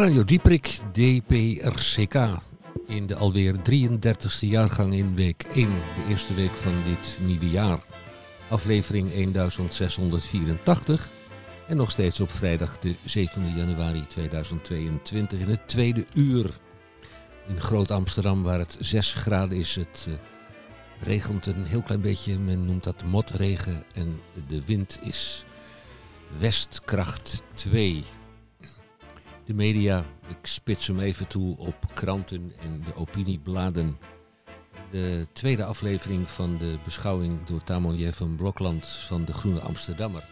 Radio Dieprik, DPRCK. In de alweer 33ste jaargang in week 1, de eerste week van dit nieuwe jaar. Aflevering 1684 en nog steeds op vrijdag de 7 januari 2022 in het tweede uur. In Groot Amsterdam waar het 6 graden is, het uh, regent een heel klein beetje, men noemt dat motregen en de wind is westkracht 2. De media, ik spits hem even toe op kranten en de opiniebladen. De tweede aflevering van de beschouwing door Tamon van Blokland van de Groene Amsterdammer.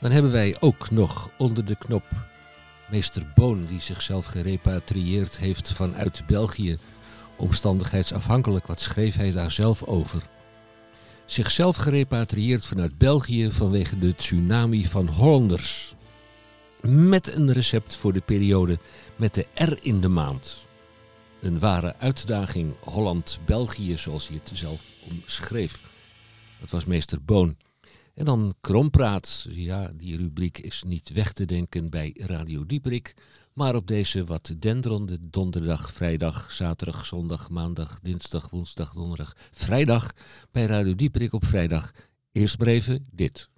Dan hebben wij ook nog onder de knop meester Boon, die zichzelf gerepatrieerd heeft vanuit België. Omstandigheidsafhankelijk, wat schreef hij daar zelf over? Zichzelf gerepatrieerd vanuit België vanwege de tsunami van Hollanders met een recept voor de periode met de R in de maand. Een ware uitdaging Holland-België, zoals hij het zelf omschreef. Dat was meester Boon. En dan Krompraat. Ja, die rubriek is niet weg te denken bij Radio Dieprik. Maar op deze wat denderende donderdag, vrijdag, zaterdag, zondag, maandag, dinsdag, woensdag, donderdag, vrijdag bij Radio Dieprik op vrijdag. Eerst maar even dit.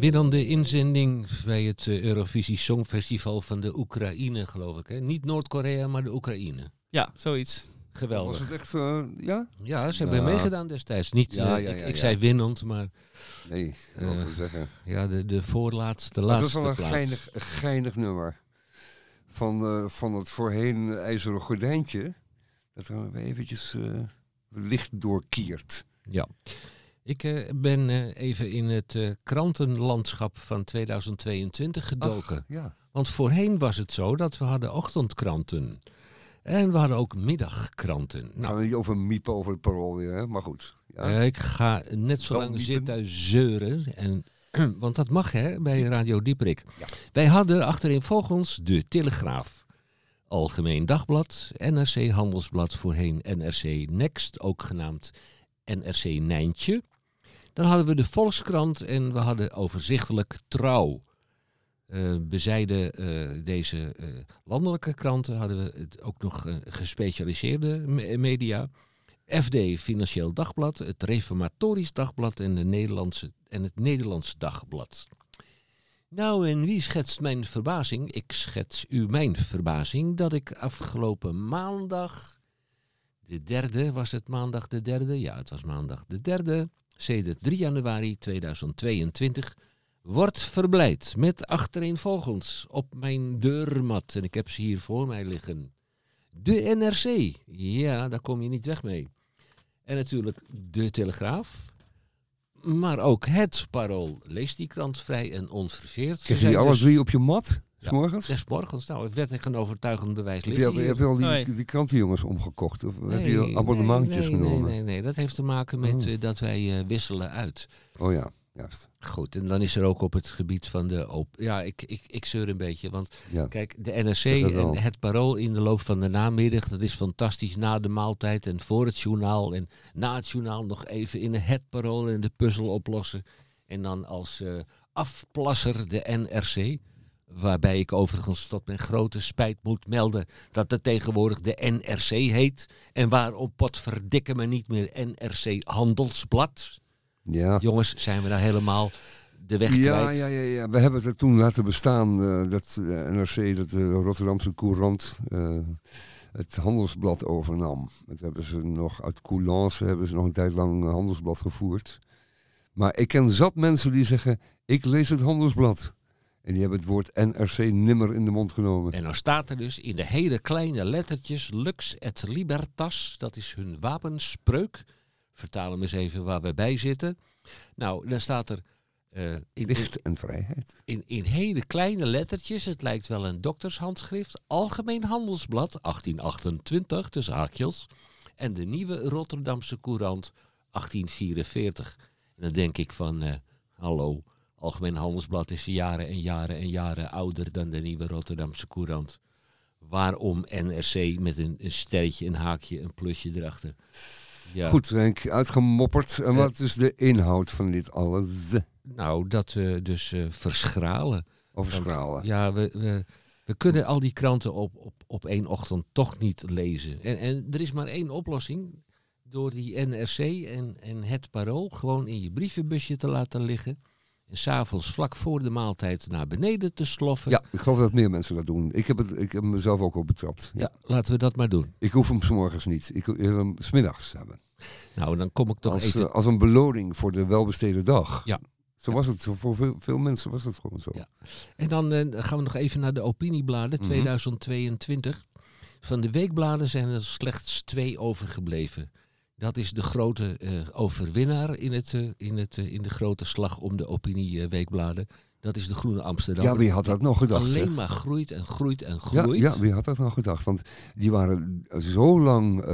Winnende inzending bij het eh, Eurovisie Songfestival van de Oekraïne, geloof ik. Hè? Niet Noord-Korea, maar de Oekraïne. Ja, zoiets. Geweldig. Was het echt, uh, ja? Ja, ze hebben meegedaan destijds. Niet, ja, ja, ja, ik, ik zei winnend, maar... Nee, uh, zeggen. Ja, de, de voorlaatste, laatste Het was wel een geinig, geinig nummer. Van, uh, van het voorheen ijzeren gordijntje. Dat we eventjes licht doorkiert. Ja. Ik uh, ben uh, even in het uh, krantenlandschap van 2022 gedoken. Ach, ja. Want voorheen was het zo dat we hadden ochtendkranten. En we hadden ook middagkranten. Nou, gaan niet over miepen over het parool weer, hè? maar goed. Ja. ik ga net zo lang zitten zeuren. En, want dat mag hè, bij Radio Dieprik. Ja. Wij hadden achterin volgens de Telegraaf. Algemeen Dagblad, NRC Handelsblad, voorheen NRC Next, ook genaamd NRC Nijntje. Dan hadden we de Volkskrant en we hadden overzichtelijk Trouw. Uh, bezijden uh, deze uh, landelijke kranten hadden we het ook nog gespecialiseerde me media. FD Financieel Dagblad, het Reformatorisch Dagblad en, de Nederlandse, en het Nederlands Dagblad. Nou, en wie schetst mijn verbazing? Ik schets u mijn verbazing dat ik afgelopen maandag, de derde, was het maandag de derde? Ja, het was maandag de derde, sedert 3 januari 2022, wordt verblijd met achtereenvolgens op mijn deurmat. En ik heb ze hier voor mij liggen. De NRC, ja, daar kom je niet weg mee. En natuurlijk de Telegraaf, maar ook het Parool. Lees die krant vrij en onverveerd. Krijg je die alle dus... drie op je mat? Ja, morgens? Des morgens. Nou, het werd een overtuigend bewijs Heb je, al, heb je al die, nee. die krantenjongens omgekocht? Of heb je abonnementjes nee, genomen? Nee, nee, nee. Dat heeft te maken met oh. uh, dat wij uh, wisselen uit. Oh ja. Juist. Goed, en dan is er ook op het gebied van de... Op ja, ik, ik, ik zeur een beetje, want ja. kijk, de NRC en het parool in de loop van de namiddag, dat is fantastisch na de maaltijd en voor het journaal en na het journaal nog even in het parool en de puzzel oplossen. En dan als uh, afplasser de NRC, waarbij ik overigens tot mijn grote spijt moet melden dat het tegenwoordig de NRC heet en waarom potverdikke me niet meer NRC Handelsblad. Ja. Jongens, zijn we daar helemaal de weg ja, kwijt? Ja, ja, ja. We hebben het toen laten bestaan, uh, dat uh, NRC, dat de Rotterdamse Courant, uh, het handelsblad overnam. Dat hebben ze nog uit Coulance, hebben ze nog een tijd lang een handelsblad gevoerd. Maar ik ken zat mensen die zeggen, ik lees het handelsblad. En die hebben het woord NRC nimmer in de mond genomen. En dan staat er dus in de hele kleine lettertjes Lux et Libertas, dat is hun wapenspreuk vertalen we eens even waar we bij zitten. Nou, dan staat er... Uh, in, Licht en vrijheid. In, in hele kleine lettertjes, het lijkt wel een doktershandschrift. Algemeen Handelsblad, 1828, tussen haakjes. En de nieuwe Rotterdamse Courant, 1844. En dan denk ik van, uh, hallo, Algemeen Handelsblad is jaren en jaren en jaren ouder dan de nieuwe Rotterdamse Courant. Waarom NRC met een, een sterretje, een haakje, een plusje erachter? Ja. Goed, Henk, uitgemopperd. En wat is de inhoud van dit alles? Nou, dat we dus uh, verschralen. Of verschralen. ja, we, we, we, kunnen al die kranten op, op, op één ochtend toch niet lezen. En, en er is maar één oplossing. Door die NRC en, en het parool gewoon in je brievenbusje te laten liggen. En s'avonds vlak voor de maaltijd naar beneden te sloffen. Ja, ik geloof dat meer mensen dat doen. Ik heb, het, ik heb mezelf ook op betrapt. Ja. laten we dat maar doen. Ik hoef hem s morgens niet. Ik wil hem smiddags hebben. Nou, dan kom ik toch als, even... als een beloning voor de welbesteden dag. Ja. Zo was het, voor veel, veel, mensen was het gewoon zo. Ja. En dan uh, gaan we nog even naar de opiniebladen mm -hmm. 2022. Van de weekbladen zijn er slechts twee overgebleven. Dat is de grote uh, overwinnaar in, het, uh, in, het, uh, in de grote slag om de opinieweekbladen. Dat is de Groene Amsterdam. Ja, wie had dat nog gedacht? Alleen zeg? maar groeit en groeit en groeit. Ja, ja, wie had dat nog gedacht? Want die waren zo lang,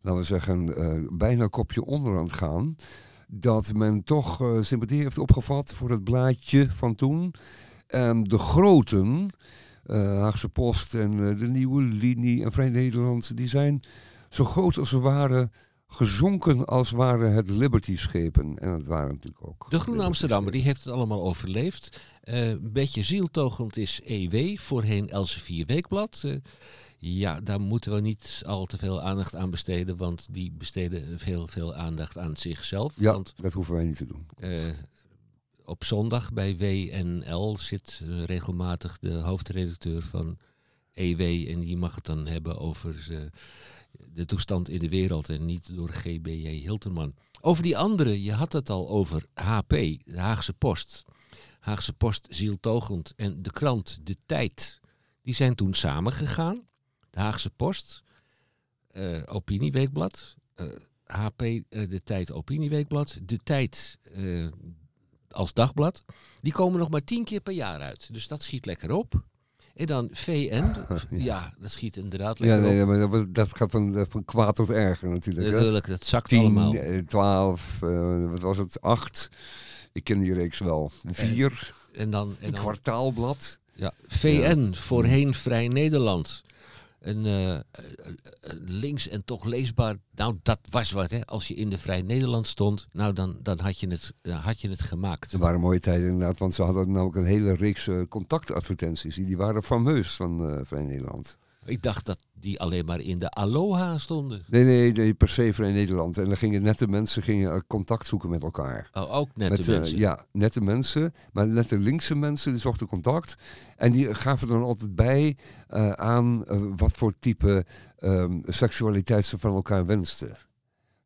laten we zeggen, bijna kopje onder aan het gaan. Dat men toch sympathie heeft opgevat voor het blaadje van toen. En de groten, Haagse Post en de Nieuwe Linie en Vrij Nederland, die zijn zo groot als ze waren gezonken als waren het Liberty-schepen. En dat waren natuurlijk ook. De Groene Amsterdammer die heeft het allemaal overleefd. Uh, een beetje zieltogend is EW, voorheen Elsevier Weekblad. Uh, ja, daar moeten we niet al te veel aandacht aan besteden, want die besteden veel, veel aandacht aan zichzelf. Ja, want, dat hoeven wij niet te doen. Uh, op zondag bij WNL zit regelmatig de hoofdredacteur van EW en die mag het dan hebben over de toestand in de wereld en niet door GBJ Hilterman. Over die andere, je had het al over HP, de Haagse Post. Haagse Post, Zieltogend en de krant De Tijd. Die zijn toen samengegaan. De Haagse Post, uh, Opinieweekblad, HP, uh, De Tijd, Opinieweekblad, De Tijd als dagblad. Die komen nog maar tien keer per jaar uit. Dus dat schiet lekker op. En dan VN, ja. dat schiet inderdaad Ja, nee, maar dat, gaat van, van kwaad tot erger natuurlijk. Natuurlijk, dat zakt 10, allemaal. 12, uh, wat was het, 8. Ik ken die reeks wel. 4. En dan, en een dan, kwartaalblad. Ja, VN, ja. voorheen Vrij Nederland. Een, eh, links en toch leesbaar. Nou, dat was wat, hè. Als je in de Vrij Nederland stond, nou, dan, dan had, je het, had je het gemaakt. Er waren mooie tijden inderdaad, want ze hadden namelijk een hele reeks contactadvertenties. Die, die waren fameus van Vrij Nederland. Ik dacht dat die alleen maar in de Aloha stonden. Nee, nee, nee per se Vrij Nederland. En dan gingen nette mensen gingen contact zoeken met elkaar. Oh, ook nette met, mensen? ja, nette mensen. Maar nette linkse mensen die zochten contact. En die gaven dan altijd bij uh, aan uh, wat voor type um, seksualiteit ze van elkaar wensten.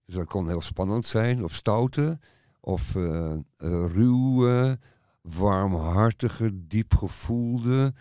Dus dat kon heel spannend zijn, of stoute, of ruwe, warmhartige, diepgevoelde,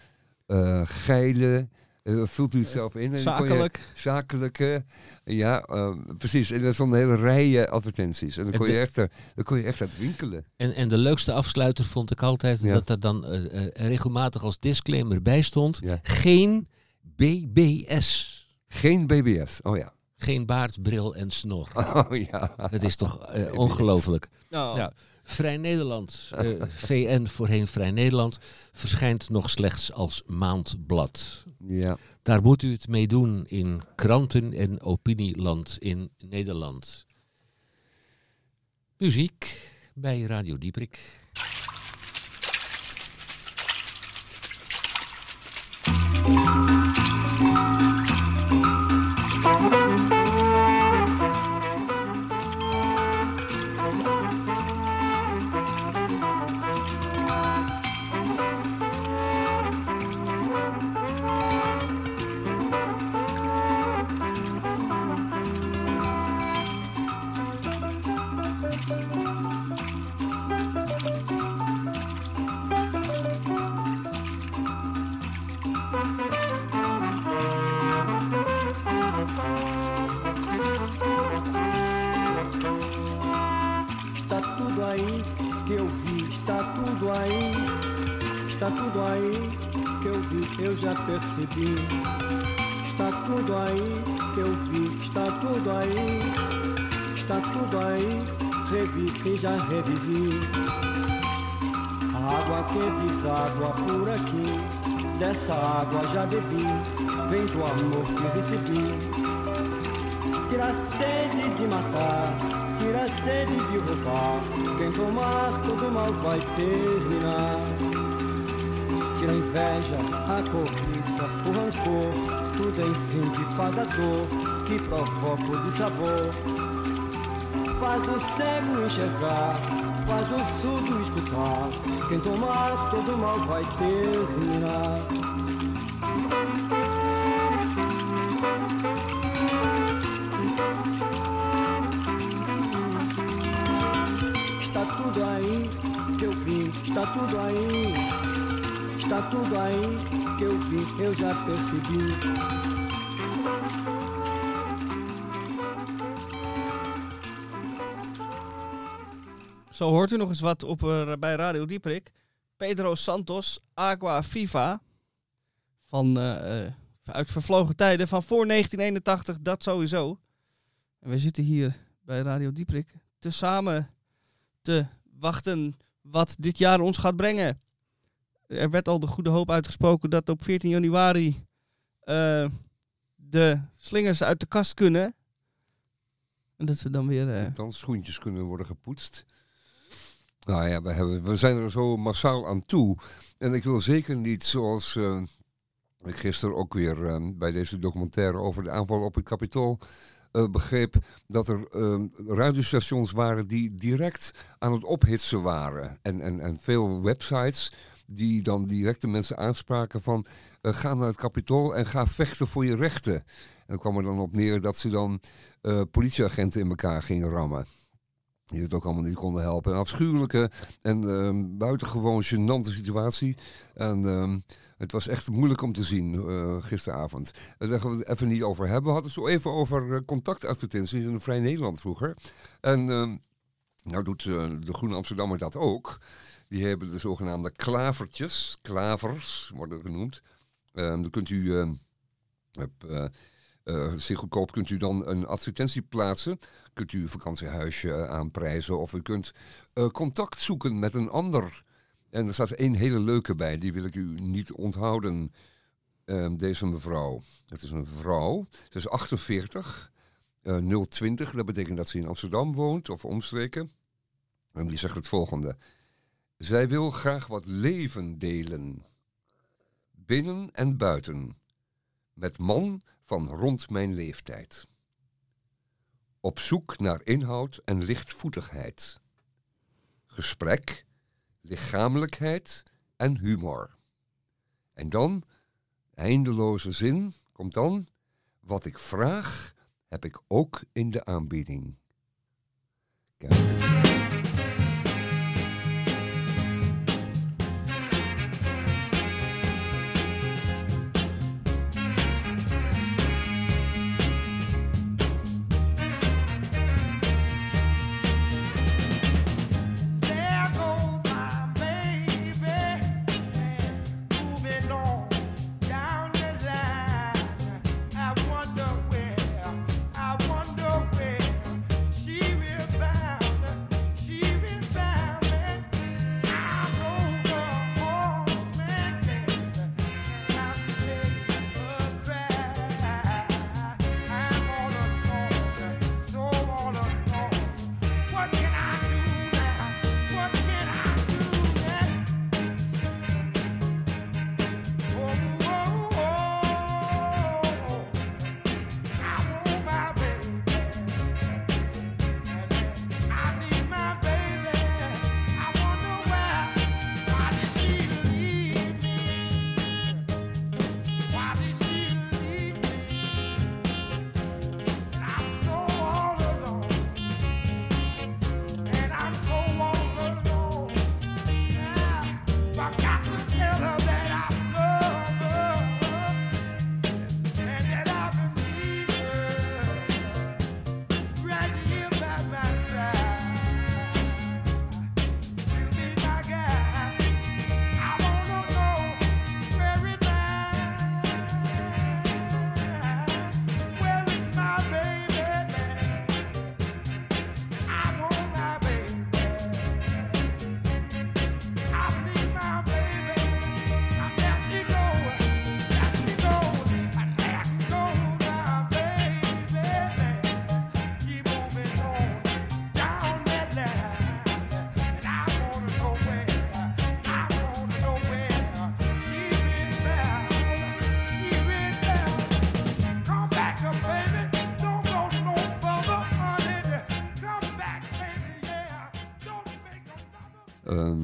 geile vult u het zelf in. Zakelijk. Je, zakelijke. Ja, uh, precies. En dat is een hele rij advertenties. En dan, kon, je echt, dan kon je echt uit winkelen. En, en de leukste afsluiter vond ik altijd dat er dan uh, regelmatig als disclaimer bij stond. Ja. Geen BBS. Geen BBS, oh ja. Geen baard, bril en snor. Oh ja. Dat is toch ongelooflijk. Nou. Ja. Vrij Nederland, uh, VN voorheen Vrij Nederland, verschijnt nog slechts als maandblad. Ja. Daar moet u het mee doen in kranten en opinieland in Nederland. Muziek bij Radio Dieprik. Dessa água já bebi, vem do amor que recebi. Tira a sede de matar, tira a sede de roubar, quem tomar todo mal vai terminar tira a inveja, a cobiça, o rancor, tudo enfim que faz a dor, que provoca o dissabor. Faz o cego enxergar, faz o surdo escutar, quem tomar todo mal vai terminar. Está tudo aí que eu vi, está tudo aí Está tudo aí que eu vi, eu já percebi. Zo hoort u nog eens wat op, uh, bij Radio Dieprik. Pedro Santos, Agua Viva. Van, uh, uit vervlogen tijden van voor 1981, dat sowieso. En we zitten hier bij Radio Dieprik te samen te wachten wat dit jaar ons gaat brengen er werd al de goede hoop uitgesproken dat op 14 januari de slingers uit de kast kunnen. En dat ze dan weer... Uh... Dan schoentjes kunnen worden gepoetst. Nou ja, we, hebben, we zijn er zo massaal aan toe. En ik wil zeker niet zoals uh, ik gisteren ook weer bij deze documentaire over de aanval op het Capitool begreep dat er radiostations waren die direct aan het ophitsen waren. En, en, en veel websites die dan direct de mensen aanspraken van uh, ga naar het kapitool en ga vechten voor je rechten. En dan kwam er dan op neer dat ze dan uh, politieagenten in elkaar gingen rammen. Die het ook allemaal niet konden helpen. Een afschuwelijke en uh, buitengewoon gênante situatie. En uh, het was echt moeilijk om te zien uh, gisteravond. Daar gaan we het even niet over hebben. We hadden het zo even over contactadvertenties in Vrij Nederland vroeger. En ehm, nou doet de Groene Amsterdammer dat ook. Die hebben de zogenaamde klavertjes, klavers worden genoemd. Dan kunt u, uh, uh, goedkoop kunt u dan een advertentie plaatsen. Kunt u een vakantiehuisje aanprijzen of u kunt contact zoeken met een ander. En er staat één hele leuke bij, die wil ik u niet onthouden. Ehm, deze mevrouw, het is een vrouw, ze is 48, eh 020, dat betekent dat ze in Amsterdam woont of omstreken. En die zegt het volgende. Zij wil graag wat leven delen. Binnen en buiten. Met man van rond mijn leeftijd. Op zoek naar inhoud en lichtvoetigheid. Gesprek, lichamelijkheid en humor. En dan, eindeloze zin, komt dan. Wat ik vraag, heb ik ook in de aanbieding. Kijk.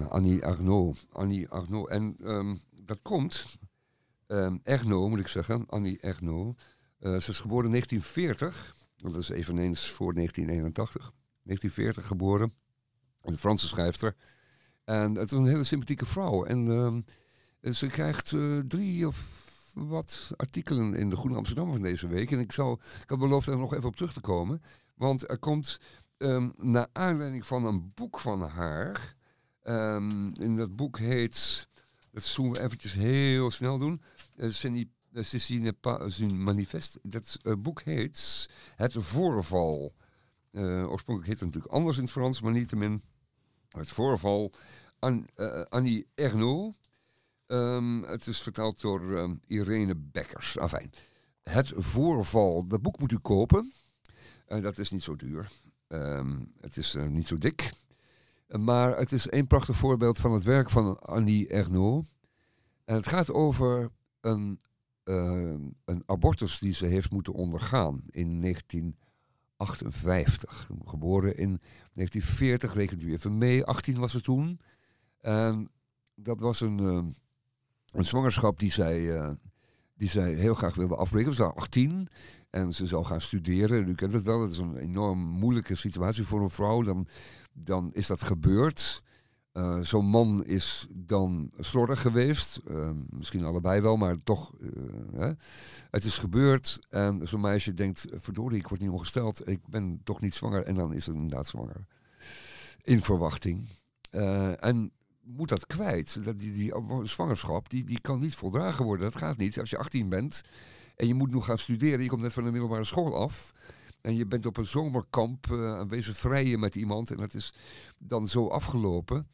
Annie Arnaud. Annie Arnaud. En ehm, dat komt, ehm Erno moet ik zeggen, Annie Erno. Eh, ze is geboren in 1940, dat is eveneens voor 1981. 1940 geboren, een Franse schrijfster. En het is een hele sympathieke vrouw. En ehm, ze krijgt eh, drie of wat artikelen in de Groene Amsterdam van deze week. En ik, zou, ik had beloofd er nog even op terug te komen. Want er komt, ehm, naar aanleiding van een boek van haar... Ehm, in dat boek heet, dat zullen we eventjes heel snel doen. Uh, Ceci Ceci n'est pas un manifest. Dat eh, boek heet Het Voorval. Eh, oorspronkelijk heet het natuurlijk anders in het Frans, maar niettemin Het Voorval. An, eh, Annie Ernaux. Ehm, het is vertaald door Irene Bekkers. Enfin, Het Voorval. Dat boek moet u kopen. Eh, dat is niet zo duur. Ehm, het is eh, niet zo dik. Maar het is een prachtig voorbeeld van het werk van Annie Ernaux. En het gaat over een, eh, een abortus die ze heeft moeten ondergaan in 1958. Geboren in 1940, rekent u even mee. 18 was ze toen. En dat was een, eh, een zwangerschap die zij, eh, die zij heel graag wilde afbreken. Ze was 18 en ze zou gaan studeren. U kent het wel, dat is een enorm moeilijke situatie voor een vrouw. Dan dan is dat gebeurd. Eh, Zo'n man is dan slordig geweest. Eh, misschien allebei wel, maar toch. eh. Het is gebeurd. En zo'n meisje denkt: verdorie, ik word niet ongesteld. Ik ben toch niet zwanger. En dan is het inderdaad zwanger. In verwachting. Eh, en moet dat kwijt. Dat die, die zwangerschap die, die kan niet voldragen worden. Dat gaat niet. Als je 18 bent en je moet nog gaan studeren. Je komt net van de middelbare school af. En je bent op een zomerkamp uh, aanwezig vrijen met iemand. En dat is dan zo afgelopen.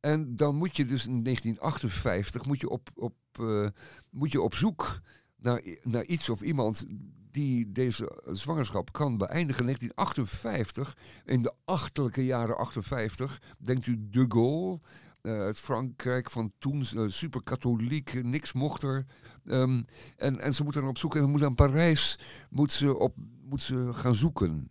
En dan moet je dus in 1958 moet je op, op, eh, moet je op zoek naar, naar iets of iemand die deze zwangerschap kan beëindigen. 1958, in de achterlijke jaren 58, denkt u de Gaulle, het Frankrijk van toen, eh, superkatholiek, eh, niks mocht er. Ehm, en, en ze moet dan op zoek en moet naar Parijs moet ze, op, moet ze gaan zoeken.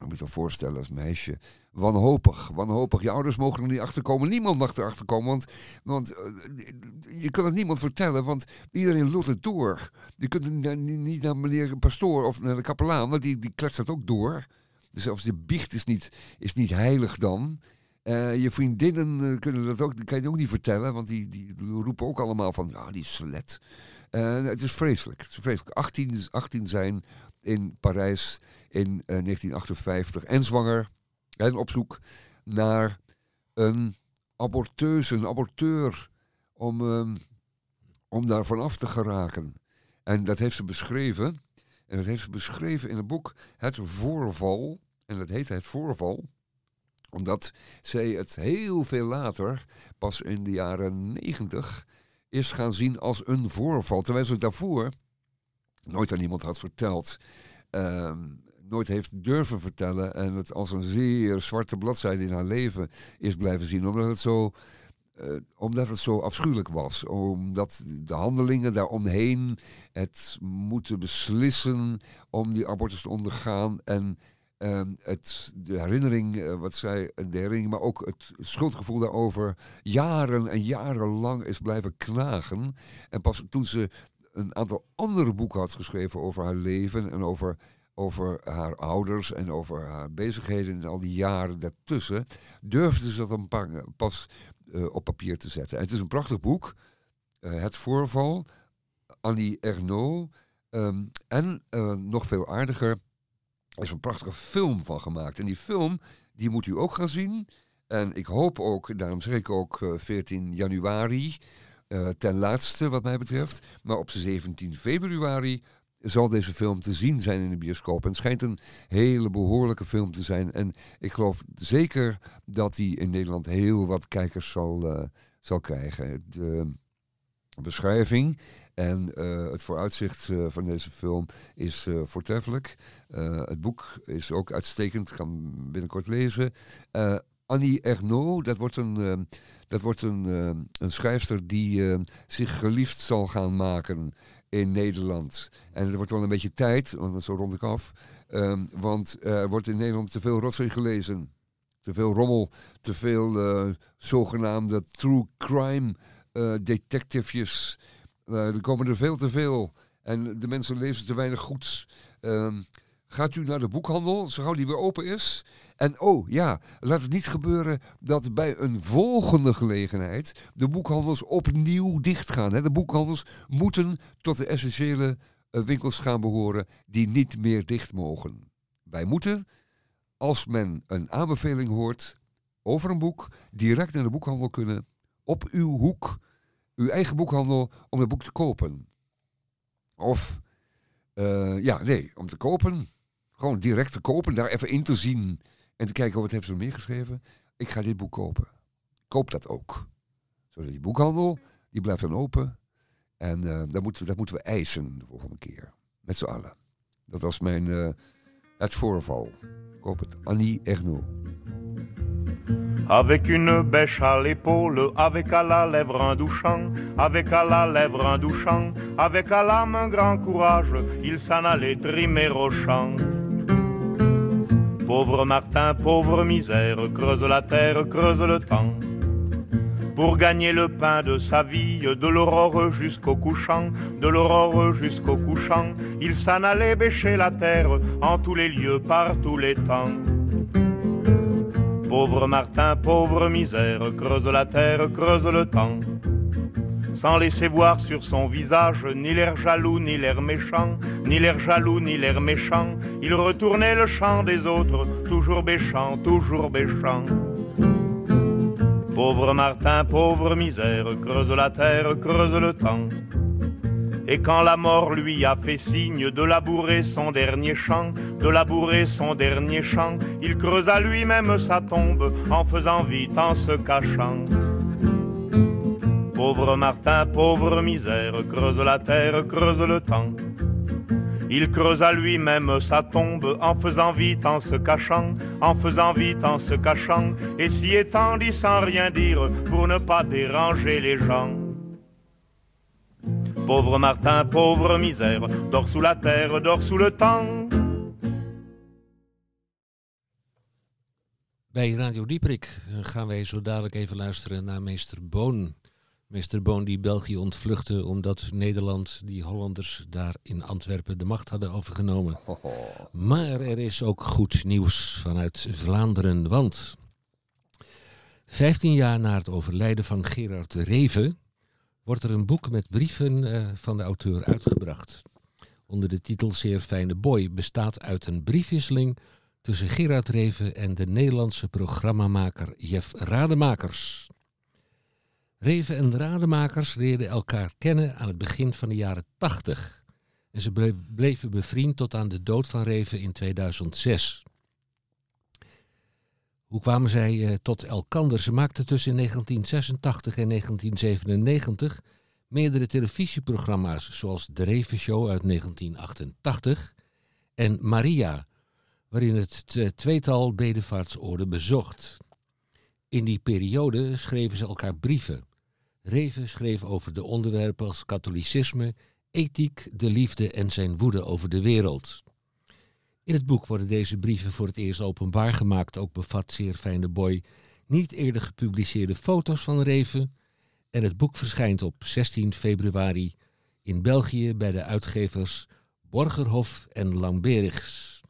Ik moet je voorstellen als meisje. Wanhopig, wanhopig. Je ouders mogen er niet achter komen. Niemand mag erachter komen. Want, want je kan het niemand vertellen, want iedereen lult het door. Je kunt niet niet naar meneer pastoor of naar de kapelaan, want die, die kletst dat ook door. Dus zelfs de biecht is niet, is niet heilig dan. Eh, je vriendinnen eh, kunnen dat ook, kan je ook niet vertellen, want die, die roepen ook allemaal van, ja, die slet. Eh, het is vreselijk. Het is vreselijk. 18, 18 zijn in Parijs in eh, 1958 en zwanger en op zoek naar een aborteuse, een aborteur, om, ehm, om daar vanaf te geraken. En dat heeft ze beschreven. En dat heeft ze beschreven in het boek Het Voorval. En dat heet Het Voorval omdat zij het heel veel later, pas in de jaren negentig, is gaan zien als een voorval. Terwijl ze het daarvoor nooit aan iemand had verteld. ehm, nooit heeft durven vertellen. En het als een zeer zwarte bladzijde in haar leven is blijven zien. Omdat het zo, eh, omdat het zo afschuwelijk was. Omdat de handelingen daaromheen het moeten beslissen om die abortus te ondergaan. En ehm, het, de herinnering, eh, wat zij, de herinnering, maar ook het schuldgevoel daarover jaren en jarenlang is blijven knagen. En pas toen ze een aantal andere boeken had geschreven over haar leven en over, over haar ouders en over haar bezigheden in al die jaren daartussen, durfde ze dat een paar, pas eh, op papier te zetten. En het is een prachtig boek, eh, Het Voorval, Annie Ernaux. ehm, en eh, nog veel aardiger, er is een prachtige film van gemaakt. En die film, die moet u ook gaan zien. En ik hoop ook, daarom zeg ik ook eh, 14 januari, eh, ten laatste wat mij betreft. Maar op 17 februari zal deze film te zien zijn in de bioscoop. En het schijnt een hele behoorlijke film te zijn. En ik geloof zeker dat die in Nederland heel wat kijkers zal, eh, zal krijgen. De beschrijving en eh, het vooruitzicht eh, van deze film is eh, voortreffelijk. Het boek is ook uitstekend, ik hem binnenkort lezen. Annie Ernaux, dat wordt een, dat wordt een, een schrijfster die zich geliefd zal gaan maken in Nederland. En het wordt wel een beetje tijd, want zo rond ik af. Ehm, want er wordt in Nederland te veel rotzooi gelezen. Te veel rommel, te veel zogenaamde true crime eh detectivejes. Eh, er komen er veel te veel. En de mensen lezen te weinig goeds. Ehm, gaat u naar de boekhandel, zo gauw die weer open is. En oh ja, laat het niet gebeuren dat bij een volgende gelegenheid de boekhandels opnieuw dichtgaan. De boekhandels moeten tot de essentiële eh, winkels gaan behoren die niet meer dicht mogen. Wij moeten, als men een aanbeveling hoort over een boek, direct naar de boekhandel kunnen, op uw hoek, uw eigen boekhandel, om het boek te kopen. Of, eh, ja, nee, om te kopen. Gewoon direct te kopen, daar even in te zien en te kijken wat heeft ze meer geschreven. Ik ga dit boek kopen. Koop dat ook. Zodat die boekhandel, die blijft dan open. En eh, dat, moeten we, dat moeten we eisen de volgende keer. Met z'n allen. Dat was mijn, eh, het voorval. Koop het. Annie Ernaux. Avec une bêche à l'épaule, avec à la lèvre un douchant, avec à la lèvre un douchant, avec à l'âme un grand courage, il s'en allait trimer au champ. Pauvre Martin, pauvre misère, creuse la terre, creuse le temps. Pour gagner le pain de sa vie, de l'aurore jusqu'au couchant, de l'aurore jusqu'au couchant, il s'en allait bêcher la terre en tous les lieux, par tous les temps. Pauvre Martin, pauvre misère, creuse la terre, creuse le temps. Sans laisser voir sur son visage ni l'air jaloux, ni l'air méchant, ni l'air jaloux, ni l'air méchant, il retournait le chant des autres, toujours béchant, toujours béchant. Pauvre Martin, pauvre misère, creuse la terre, creuse le temps. Et quand la mort lui a fait signe de labourer son dernier champ, de labourer son dernier champ, il creusa lui-même sa tombe en faisant vite en se cachant. Pauvre Martin, pauvre misère, creuse la terre, creuse le temps. Il creusa lui-même sa tombe en faisant vite, en se cachant, en faisant vite, en se cachant, et s'y étendit sans rien dire pour ne pas déranger les gens. Pauvre Martin, pauvre misère, dors sous la terre, dors sous le temps. Bij Radio Dieprik gaan wij zo dadelijk even luisteren naar meester Boon. Meester Boon die België ontvluchtte omdat Nederland die Hollanders daar in Antwerpen de macht hadden overgenomen. Maar er is ook goed nieuws vanuit Vlaanderen, want 15 jaar na het overlijden van Gerard Reven wordt er een boek met brieven eh, van de auteur uitgebracht. Onder de titel Zeer Fijne Boy bestaat uit een briefwisseling tussen Gerard Reven en de Nederlandse programmamaker Jeff Rademakers. Reven en Rademakers leerden elkaar kennen aan het begin van de jaren 80. En ze ble- bleven bevriend tot aan de dood van Reven in 2006. Hoe kwamen zij eh, tot elkander? Ze maakten tussen 1986 en 1997 meerdere televisieprogramma's, zoals De Reven Show uit 1988 en Maria, waarin het tweetal bedevaartsoorden bezocht. In die periode schreven ze elkaar brieven. Reven schreef over de onderwerpen als katholicisme, ethiek, de liefde en zijn woede over de wereld. In het boek worden deze brieven voor het eerst openbaar gemaakt. Ook bevat zeer fijne boy niet eerder gepubliceerde foto's van Reven. En het boek verschijnt op 16 februari in België bij de uitgevers Borgerhof en Lambergs.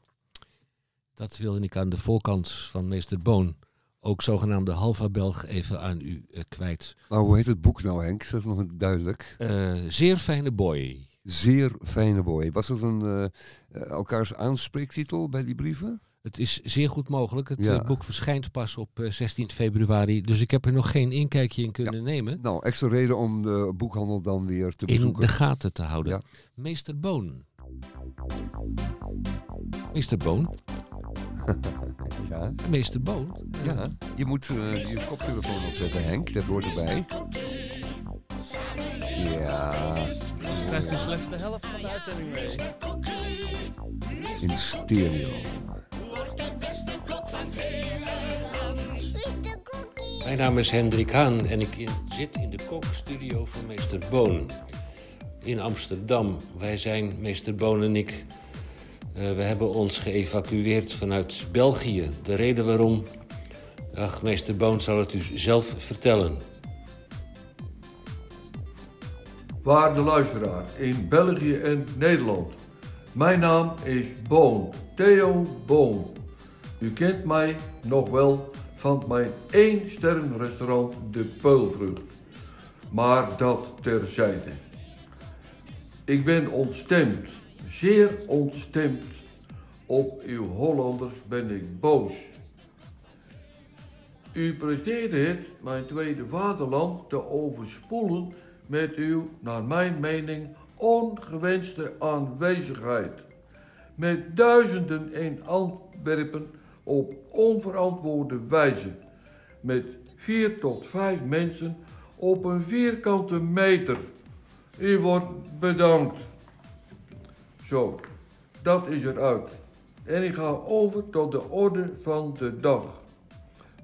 Dat wilde ik aan de voorkant van meester Boon, ook zogenaamde Halva Belg, even aan u eh, kwijt. Maar hoe heet het boek nou, Henk? Dat is nog duidelijk. Eh, zeer fijne boy. Zeer fijne boy. Was het een eh, eh, elkaars aanspreektitel bij die brieven? Het is zeer goed mogelijk. Het Ja. eh, boek verschijnt pas op eh, 16 februari, dus ik heb er nog geen inkijkje in kunnen nemen. Nou, extra reden om de boekhandel dan weer te In bezoeken. de gaten te houden. Ja. Meester Boon. Meester Boon. Ja, Meester Boon. Ja. Je moet eh, je koptelefoon opzetten, Henk. Dat hoort erbij. Ja, Krijgt u slechts de helft van de uitzending mee. in stereo. Mijn naam is Hendrik Haan en ik in- zit in de kookstudio van meester Boon in Amsterdam. Wij zijn, meester Boon en ik, eh, we hebben ons geëvacueerd vanuit België. De reden waarom, ach, meester Boon zal het u zelf vertellen. Waarde luisteraar in België en Nederland. Mijn naam is Boon, Theo Boon. U kent mij nog wel van mijn één sterren restaurant De Peulvrucht. Maar dat terzijde. Ik ben ontstemd, zeer ontstemd. Op uw Hollanders ben ik boos. U presteerde het mijn tweede vaderland te overspoelen met uw, naar mijn mening, ongewenste aanwezigheid. Met duizenden in Antwerpen op onverantwoorde wijze. Met vier tot vijf mensen op een vierkante meter. U wordt bedankt. Zo, dat is eruit. En ik ga over tot de orde van de dag.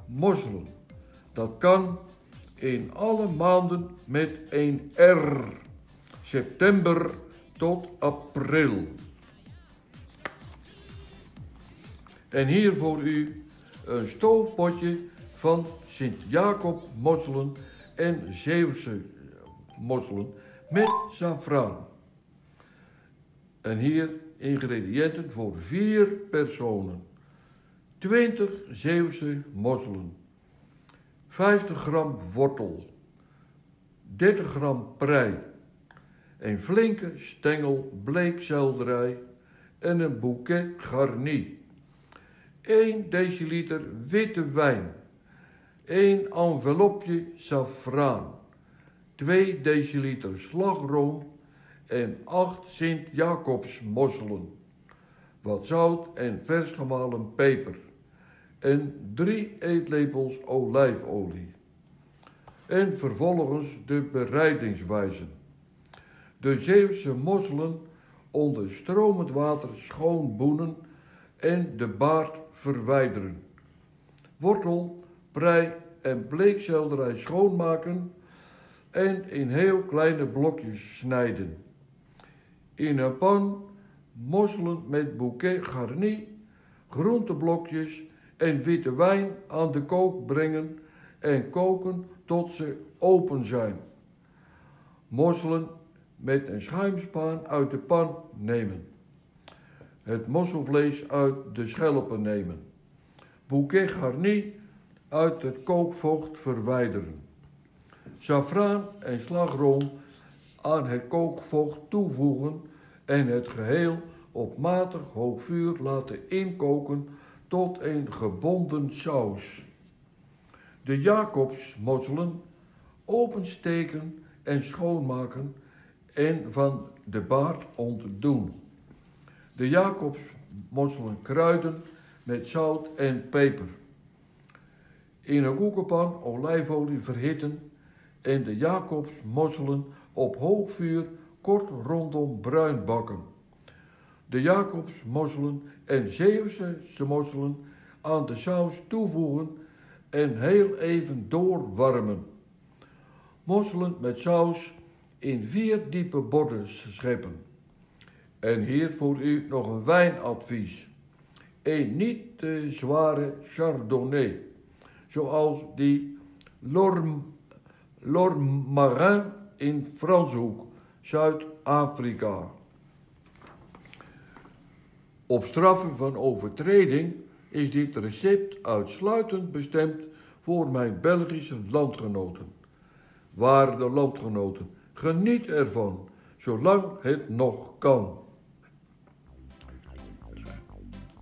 Mosselen. Dat kan in alle maanden met een R. September tot april. En hier voor u een stoofpotje van Sint-Jacob mosselen en Zeeuwse mosselen met safraan. En hier ingrediënten voor vier personen. 20 Zeeuwse mosselen. 50 gram wortel. 30 gram prei. Een flinke stengel bleekselderij en een bouquet garni. 1 deciliter witte wijn. 1 envelopje safraan. 2 deciliter slagroom en acht Sint-Jacobsmosselen, wat zout en vers gemalen peper en drie eetlepels olijfolie. En vervolgens de bereidingswijze. De Zeeuwse mosselen onder stromend water schoon boenen en de baard verwijderen. Wortel, prei en bleekselderij schoonmaken en in heel kleine blokjes snijden. In een pan mosselen met bouquet garni, groenteblokjes en witte wijn aan de kook brengen en koken tot ze open zijn. Mosselen met een schuimspaan uit de pan nemen. Het mosselvlees uit de schelpen nemen. Bouquet garni uit het kookvocht verwijderen. Safraan en slagroom aan het kookvocht toevoegen en het geheel op matig hoog vuur laten inkoken tot een gebonden saus. De Jacobsmosselen opensteken en schoonmaken en van de baard ontdoen. De Jacobsmosselen kruiden met zout en peper. In een koekenpan olijfolie verhitten en de Jacobsmosselen op hoog vuur kort rondom bruin bakken. De Jacobsmosselen en Zeeuwse mosselen aan de saus toevoegen en heel even doorwarmen. Mosselen met saus in vier diepe borden scheppen. En hier voor u nog een wijnadvies. Een niet te zware chardonnay, zoals die Lorm, Lormarin in Franshoek, Zuid-Afrika. Op straffen van overtreding is dit recept uitsluitend bestemd voor mijn Belgische landgenoten. Waarde landgenoten, geniet ervan, zolang het nog kan.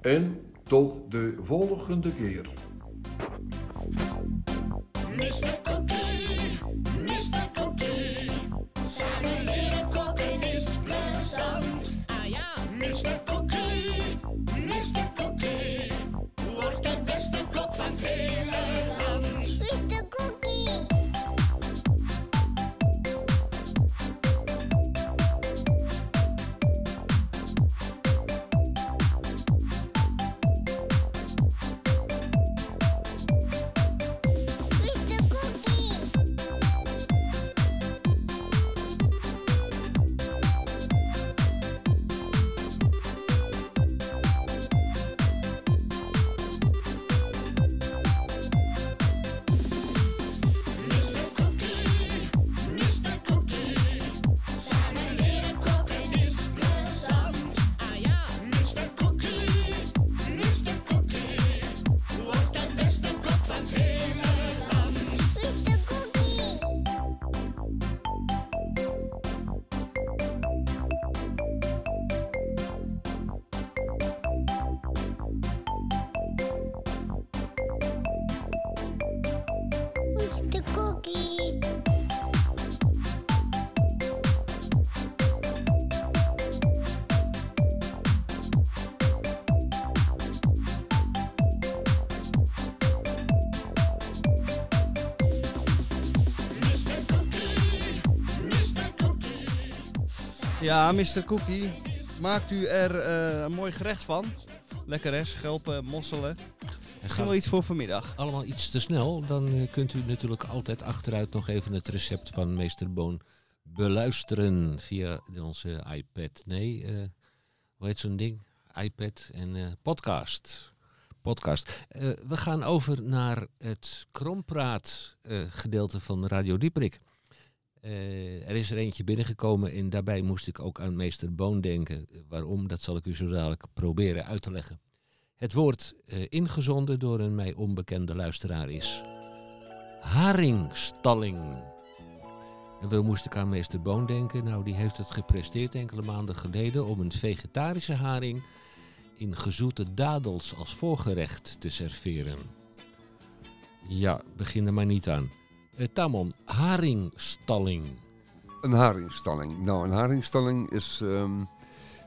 En tot de volgende keer. Ja, Mr. Cookie, maakt u er eh, een mooi gerecht van? Lekker hè, schelpen, mosselen. Misschien wel iets voor vanmiddag. allemaal iets te snel, dan eh, kunt u natuurlijk altijd achteruit nog even het recept van meester Boon beluisteren via onze iPad. Nee, eh hoe heet zo'n ding? iPad en podcast. Podcast. We gaan over naar het krompraat gedeelte van Radio Dieprik. Eh, er is er eentje binnengekomen en daarbij moest ik ook aan meester Boon denken. Waarom, dat zal ik u zo dadelijk proberen uit te leggen. Het woord eh, ingezonden door een mij onbekende luisteraar is haringstalling. En we moesten aan meester Boon denken. Nou, die heeft het gepresteerd enkele maanden geleden om een vegetarische haring in gezoete dadels als voorgerecht te serveren. Ja, begin er maar niet aan. Tamon, haringstalling. Een haringstalling. Nou, een haringstalling is ehm,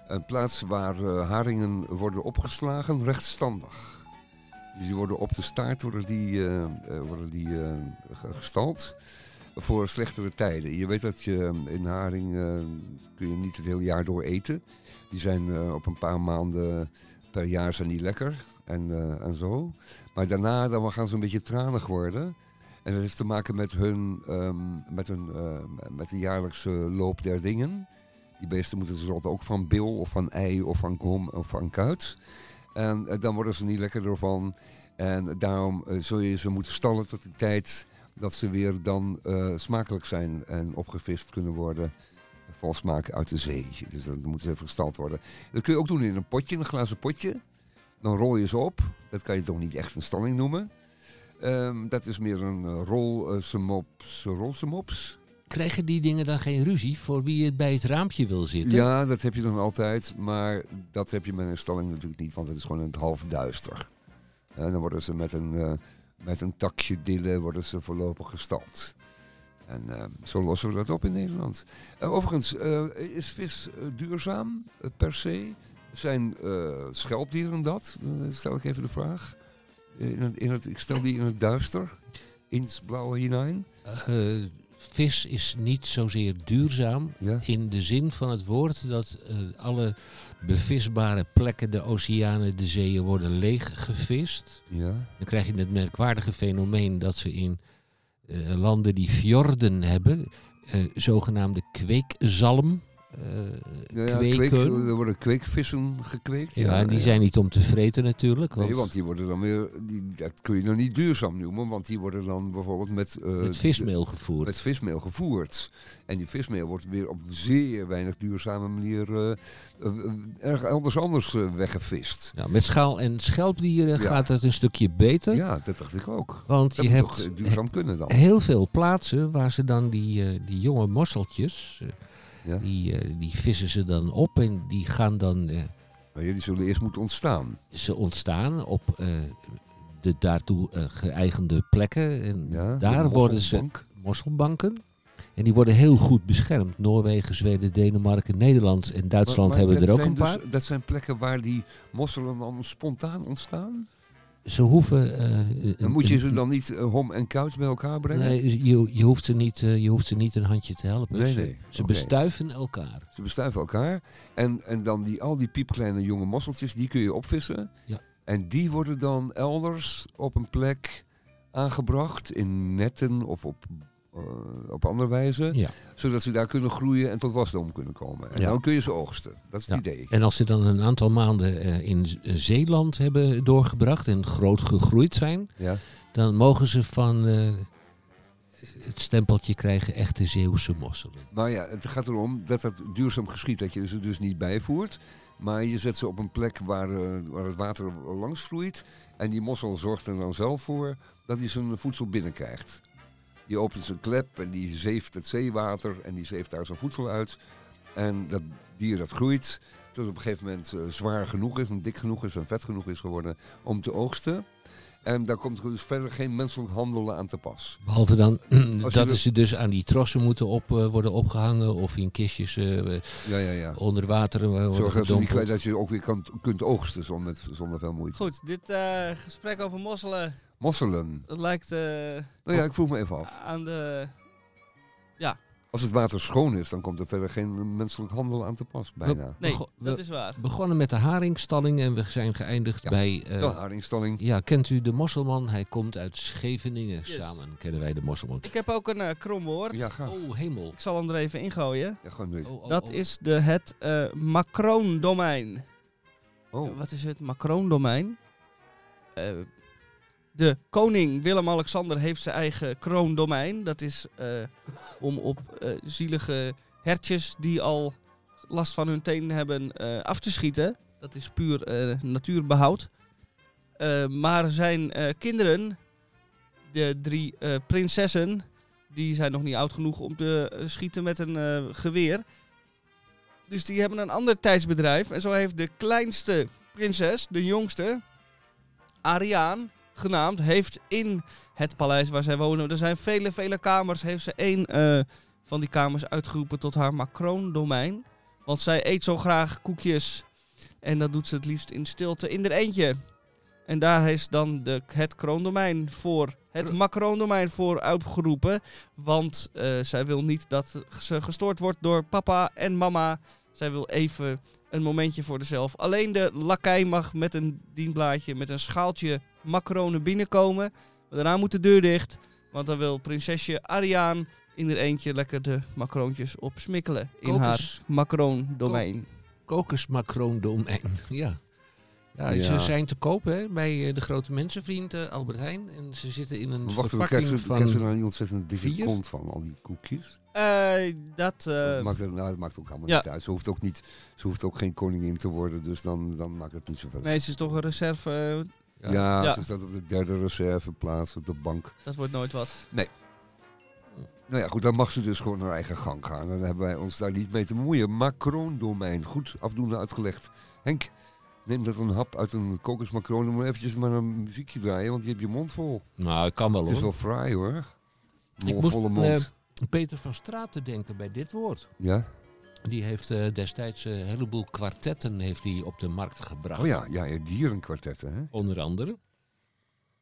een plaats waar eh, haringen worden opgeslagen rechtstandig. Dus die worden op de staart worden die, eh, eh, worden die ge- gestald voor slechtere tijden. Je weet dat je in haring kun je niet het hele jaar door eten. Die zijn op een paar maanden per jaar zijn die lekker en, en zo. Maar daarna dan gaan ze een beetje tranig worden. En dat heeft te maken met hun, ehm, met hun eh, met de jaarlijkse loop der dingen. Die beesten moeten tenslotte ook van bil of van ei of van kom of van kuit. En eh, dan worden ze niet lekker ervan. En daarom eh, zul je ze moeten stallen tot de tijd dat ze weer dan smakelijk zijn en opgevist kunnen worden. Vol smaak uit de zee. Dus dan moeten ze even gestald worden. Dat kun je ook doen in een potje, een glazen potje. Dan rol je ze op. Dat kan je toch niet echt een stalling noemen. Ehm, dat is meer een uh, rol, uh, semops, rolsemops. Krijgen die dingen dan geen ruzie voor wie het bij het raampje wil zitten? Ja, dat heb je dan altijd. Maar dat heb je met een stalling natuurlijk niet, want het is gewoon het half duister. En dan worden ze met een, eh, met een takje dillen worden ze voorlopig gestald. En eh, zo lossen we dat op in Nederland. Eh, overigens, eh, is vis eh, duurzaam eh, per se? Zijn eh, schelpdieren dat? Dan stel ik even de vraag. In het, in het, ik stel die in het duister. In het blauwe hinein. Eh, vis is niet zozeer duurzaam Ja. in de zin van het woord dat eh, alle bevisbare plekken, de oceanen, de zeeën worden leeggevist. ja. Dan krijg je het merkwaardige fenomeen dat ze in eh, landen die fjorden hebben, eh, zogenaamde kweekzalm eh, Ja, ja, kweken. kweek, er worden kweekvissen gekweekt. ja, en die zijn niet om te vreten natuurlijk. Want Nee, want die worden dan weer, die, dat kun je nog niet duurzaam noemen, want die worden dan bijvoorbeeld met, eh, met vismeel gevoerd. met vismeel gevoerd. En die vismeel wordt weer op zeer weinig duurzame manier eh, eh, erg anders anders eh, weggevist. Nou, met schaal- en schelpdieren Ja. gaat het een stukje beter. Ja, dat dacht ik ook. Want Dat je hebt toch eh, duurzaam kunnen dan. heel veel plaatsen waar ze dan die, eh, die jonge mosseltjes, eh, Ja. die, eh, die vissen ze dan op en die gaan dan, eh, Maar ja, die zullen eerst moeten ontstaan. ze ontstaan op eh, de daartoe geëigende plekken. En Ja, daar de worden ze mosselbank. mosselbanken. En die worden heel goed beschermd. Noorwegen, Zweden, Denemarken, Nederland en Duitsland Maar- maar hebben er ook een paar. dus- dat zijn plekken waar die mosselen dan spontaan ontstaan? Ze hoeven... eh, Dan moet je ze dan niet eh, hom en koud bij elkaar brengen? Nee, je, je, hoeft ze niet, eh, je hoeft ze niet een handje te helpen. Nee, Ze- nee. Ze bestuiven elkaar. Ze bestuiven elkaar. En, en dan die, al die piepkleine jonge mosseltjes, die kun je opvissen. Ja. En die worden dan elders op een plek aangebracht. In netten of op, eh, op andere wijze. Ja. Zodat ze daar kunnen groeien en tot wasdom kunnen komen. En Ja. dan kun je ze oogsten. Dat is het idee. En als ze dan een aantal maanden eh, in Z- Zeeland hebben doorgebracht en groot gegroeid zijn, Ja. dan mogen ze van eh, het stempeltje krijgen echte Zeeuwse mosselen. Maar ja, het gaat erom dat het duurzaam geschiet. Dat je ze dus niet bijvoert. Maar je zet ze op een plek waar, eh, waar het water langs vloeit. En die mossel zorgt er dan zelf voor dat hij zijn voedsel binnenkrijgt. Die opent zijn klep en die zeeft het zeewater en die zeeft daar zijn voedsel uit. En dat dier dat groeit tot op een gegeven moment eh, zwaar genoeg is en dik genoeg is en vet genoeg is geworden om te oogsten. En daar komt dus verder geen menselijk handelen aan te pas. Behalve dan dat wil- ze dus aan die trossen moeten op, eh, worden opgehangen of in kistjes eh, Ja, ja, ja. onder water eh, worden Zorg dat, ze niet kwijt, gedompeld. dat je ook weer kan, kunt oogsten zonder, zonder veel moeite. Goed, dit eh, gesprek over mosselen, Mosselen. dat lijkt eh, Nou ja, ik vroeg me even af. aan de... Als het water schoon is, dan komt er verder geen menselijk handel aan te pas, bijna. Nee, dat we is waar. begonnen met de haringstalling en we zijn geëindigd Ja. bij... eh, De haringstalling. ja, kent u de mosselman? Hij komt uit Scheveningen. Yes. Samen kennen wij de mosselman. Ik heb ook een eh krom woord. Ja, graag. Oh, hemel. Ik zal hem er even ingooien. Ja, gewoon nu. Oh, oh, Dat oh. is de, het eh Macroon-domein. Oh, Wat is het Macroon-domein? De koning Willem-Alexander heeft zijn eigen kroondomein. Dat is eh, om op eh, zielige hertjes die al last van hun tenen hebben eh, af te schieten. Dat is puur eh, natuurbehoud. Eh, maar zijn kinderen, de drie prinsessen, die zijn nog niet oud genoeg om te schieten met een geweer. Dus die hebben een ander tijdsbedrijf. En zo heeft de kleinste prinses, de jongste, Ariaan genaamd, heeft in het paleis waar zij wonen, er zijn vele, vele kamers, heeft ze één eh, van die kamers uitgeroepen tot haar Macron-domein. Want zij eet zo graag koekjes. En dat doet ze het liefst in stilte in haar eentje. En daar is dan de, het kroondomein voor, het Macron-domein voor uitgeroepen. Want eh, zij wil niet dat ze gestoord wordt door papa en mama. Zij wil even een momentje voor zichzelf. Alleen de lakij mag met een dienblaadje, met een schaaltje macronen binnenkomen. Maar daarna moet de deur dicht. Want dan wil prinsesje Ariaan in haar eentje lekker de macroontjes opsmikkelen. In haar Kokos, Macron-domein. kokosmacroon domein. Ja. Ja, Ja. Ze zijn te koop hè, bij eh, de grote mensenvriend eh, Albert Heijn. En ze zitten in een wacht, we verpakking krijgen ze, krijgen ze van... daar niet ontzettend dikke vier? kont van, al die koekjes? Eh, dat... eh, dat, maakt, het- nou, dat maakt ook allemaal ja. niet uit. Ze hoeft ook, niet, ze hoeft ook geen koningin te worden, dus dan, dan maakt het niet zoveel nee, ze is toch een reserve. Ja, ja, Ja. ze staat op de derde reserveplaats op de bank. dat wordt nooit wat. Nou ja, goed, dan mag ze dus gewoon haar eigen gang gaan. Dan hebben wij ons daar niet mee te bemoeien. Macron-domein, goed afdoende uitgelegd. Henk, neem dat een hap uit een kokosmacroon. Dan moet eventjes maar een muziekje draaien, want je hebt je mond vol. Nou, ik kan wel Het is hoor. wel fraai hoor. Ik Mol, moest, volle mond. eh, Peter van Straten denken bij dit woord. ja? Die heeft eh, destijds een heleboel kwartetten heeft hij op de markt gebracht. Oh ja, ja, ja dierenkwartetten, hè? Onder andere.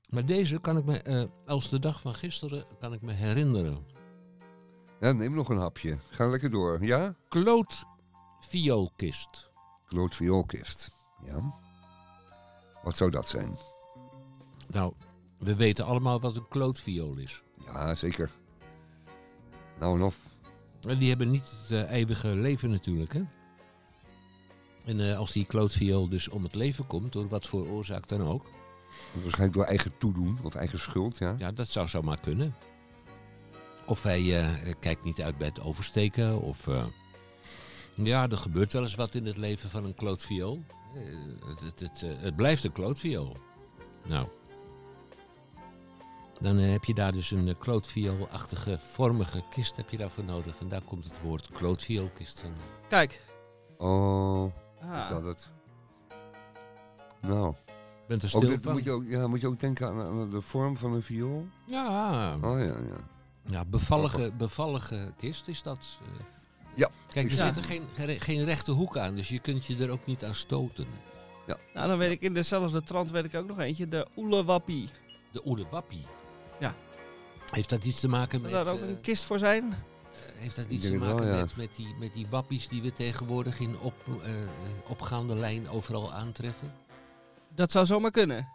Maar deze kan ik me, eh, als de dag van gisteren, kan ik me herinneren. Ja, neem nog een hapje. Ga lekker door. Ja? Kloot vioolkist. Kloot vioolkist. Ja. Wat zou dat zijn? Nou, we weten allemaal wat een klootviool is. Ja, zeker. Nou en of. En die hebben niet het eh, eeuwige leven natuurlijk, hè? En eh, als die klootviool dus om het leven komt, door wat voor oorzaak dan ook, Waarschijnlijk door eigen toedoen of eigen schuld, ja. ja, dat zou zomaar kunnen. Of hij eh, kijkt niet uit bij het oversteken, of... ja, er gebeurt wel eens wat in het leven van een klootviool. Eh, het, het, het, het blijft een klootviool. Nou. Dan eh, heb je daar dus een uh, klootvioolachtige, vormige kist heb je daarvoor nodig. En daar komt het woord klootvioolkist van. Kijk. Oh, Ah. is dat het? Nou, Bent er stil dit, van? moet, je ook, ja, moet je ook denken aan, aan de vorm van een viool? Ja, Oh ja, ja. ja bevallige, bevallige kist is dat. eh. Ja. Kijk, er Ja. zit er geen, geen, rechte hoek aan, dus je kunt je er ook niet aan stoten. Nou, dan weet ik in dezelfde trant weet ik ook nog eentje. De Oelewappie. De oelewappie. Ja. Heeft dat iets te maken Zou met... daar ook eh, een kist voor zijn? heeft dat iets te maken wel, ja. met, met, die, met die wappies die we tegenwoordig in op, eh, eh, opgaande lijn overal aantreffen? Dat zou zomaar kunnen.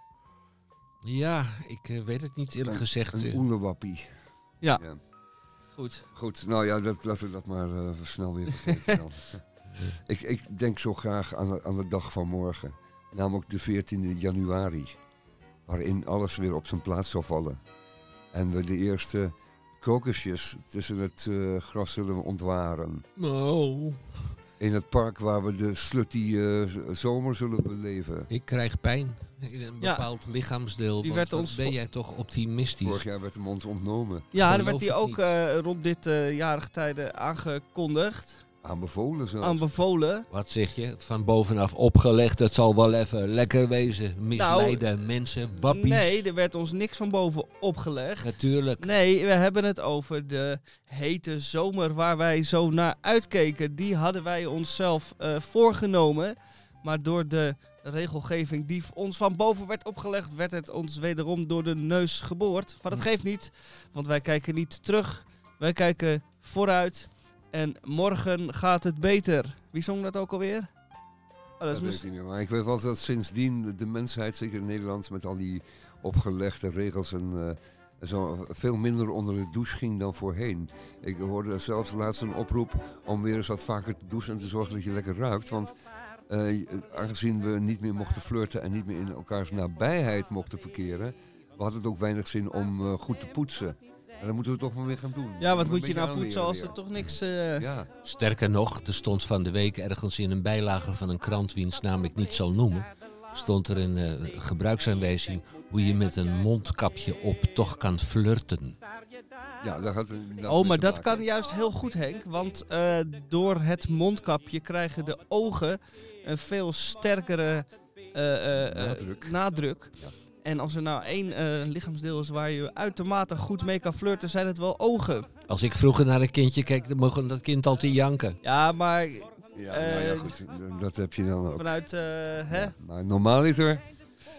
Ja, ik eh, weet het niet eerlijk gezegd. Een eh. oelewappie. Ja. Goed. Goed, nou ja, dat, laten we dat maar eh, snel weer vergeten dan. ik, ik denk zo graag aan de, aan de dag van morgen. Namelijk de 14e januari. Waarin alles weer op zijn plaats zal vallen. En we de eerste krokusjes tussen het eh, gras zullen ontwaren. Oh, In het park waar we de slutty eh, z- zomer zullen beleven. ik krijg pijn in een Ja. bepaald lichaamsdeel. Die want werd ons ben jij toch optimistisch? Vorig jaar werd hem ons ontnomen. Ja, dan werd hij ik ook eh, rond dit eh, jarige tijden aangekondigd. Aanbevolen zelfs. Aanbevolen. Wat zeg je? Van bovenaf opgelegd, het zal wel even lekker wezen. Misleiden mensen, wappies. Nou, Nee, er werd ons niks van boven opgelegd. Natuurlijk. Nee, we hebben het over de hete zomer waar wij zo naar uitkeken. Die hadden wij onszelf eh, voorgenomen. Maar door de regelgeving die ons van boven werd opgelegd, werd het ons wederom door de neus geboord. Maar dat geeft niet, want wij kijken niet terug. Wij kijken vooruit. En morgen gaat het beter. Wie zong dat ook alweer? Oh, dat weet ik niet meer. Maar ik weet wel dat sindsdien de mensheid, zeker in Nederland, met al die opgelegde regels en eh, zo veel minder onder de douche ging dan voorheen. Ik hoorde zelfs laatst een oproep om weer eens wat vaker te douchen en te zorgen dat je lekker ruikt. Want eh, aangezien we niet meer mochten flirten en niet meer in elkaars nabijheid mochten verkeren, had het ook weinig zin om eh, goed te poetsen. En dat moeten we toch maar weer gaan doen. Ja, wat moet je nou poetsen als er toch niks... eh, Ja, Sterker nog, er stond van de week ergens in een bijlage van een krant, wiens naam ik niet zal noemen, stond er een eh, gebruiksaanwijzing hoe je met een mondkapje op toch kan flirten. ja daar het Oh, maar dat kan juist heel goed, Henk. Want eh, door het mondkapje krijgen de ogen een veel sterkere eh, eh, eh, Nadruk. nadruk. Ja. En als er nou één eh, lichaamsdeel is waar je uitermate goed mee kan flirten, zijn het wel ogen. Als ik vroeger naar een kindje keek, dan mocht dat kind altijd janken. Ja, maar Ja, nou ja, Eh, goed, dat heb je dan ook. vanuit, eh, hè? Maar normaaliter,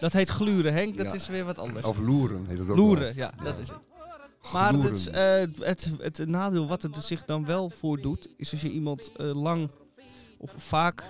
Dat heet gluren, Henk. Dat Ja. is weer wat anders. of loeren heet het ook Loeren, ja, dat is het. Maar het, is, eh, het, het, nadeel wat het zich dan wel voordoet, is als je iemand eh, lang of vaak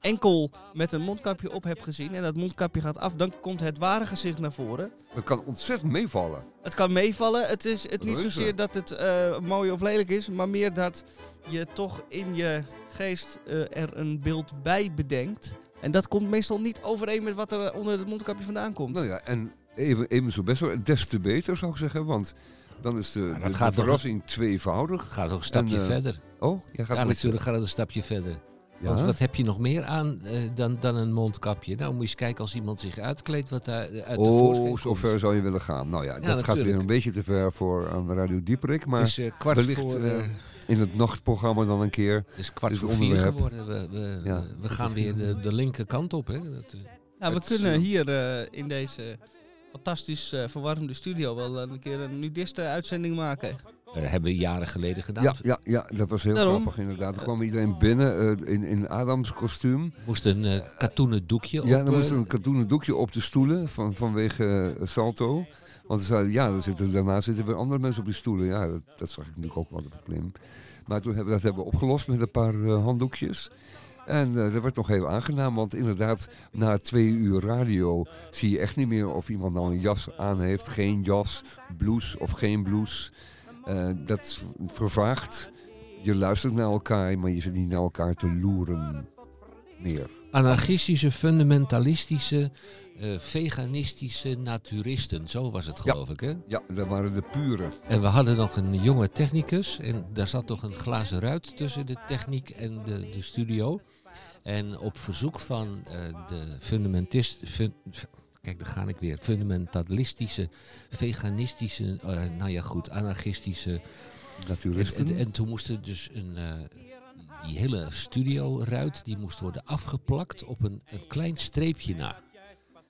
enkel met een mondkapje op hebt gezien en dat mondkapje gaat af, dan komt het ware gezicht naar voren. Dat kan ontzettend meevallen. Het kan meevallen. Het is het niet Reuze. zozeer dat het eh, mooi of lelijk is, maar meer dat je toch in je geest eh, er een beeld bij bedenkt. En dat komt meestal niet overeen met wat er onder het mondkapje vandaan komt. Nou ja, en even, even zo best wel, des te beter zou ik zeggen, want dan is de, dat de, gaat de toch- verrassing tweevoudig. Het gaat nog een stapje En, eh, verder. Oh, jij gaat Ja, natuurlijk gaat het een stapje verder. Ja? Want wat heb je nog meer aan eh, dan, dan een mondkapje? Nou, moet je eens kijken als iemand zich uitkleedt wat daar eh, uit de Oh, zo ver zou je willen gaan. Nou ja, dat gaat weer een beetje te ver voor aan Radio Dieperik, maar Het is eh, kwart wellicht, voor, eh, eh, in het nachtprogramma dan een keer. het is kwart voor vier geworden. We, we, Ja, we dat gaan weer de, de linkerkant op. Hè? Dat, eh, Nou, we kunnen eh, hier eh, in deze fantastisch eh, verwarmde studio wel een keer een nudiste uitzending maken. Dat hebben we jaren geleden gedaan. Ja, ja, ja, dat was heel Daarom. grappig inderdaad. Er kwam iedereen binnen eh, in, in Adams kostuum. moest een eh, katoenen doekje op. Ja, dan eh, moest een katoenen doekje op de stoelen van, vanwege Salto. Want ze zeiden, ja, er zitten, daarna zitten weer andere mensen op die stoelen. Ja, dat, dat zag ik natuurlijk ook wel een probleem. Maar toen hebben we dat hebben we opgelost met een paar eh, handdoekjes. En eh, dat werd nog heel aangenaam, want inderdaad, na twee uur radio zie je echt niet meer of iemand nou een jas aan heeft, geen jas, blouse of geen blouse. Eh, dat vervaagt. Je luistert naar elkaar, maar je zit niet naar elkaar te loeren meer. Anarchistische, fundamentalistische, eh, veganistische naturisten. Zo was het Ja. geloof ik. Hè? Ja, dat waren de pure. En we hadden nog een jonge technicus. En daar zat nog een glazen ruit tussen de techniek en de, de studio. En op verzoek van eh, de fundamentist... fun- kijk, daar ga ik weer. Fundamentalistische, veganistische, eh, nou ja goed, anarchistische... En, Naturisten. en, en toen moest er dus een... eh, die hele studioruit die moest worden afgeplakt op een, een klein streepje na.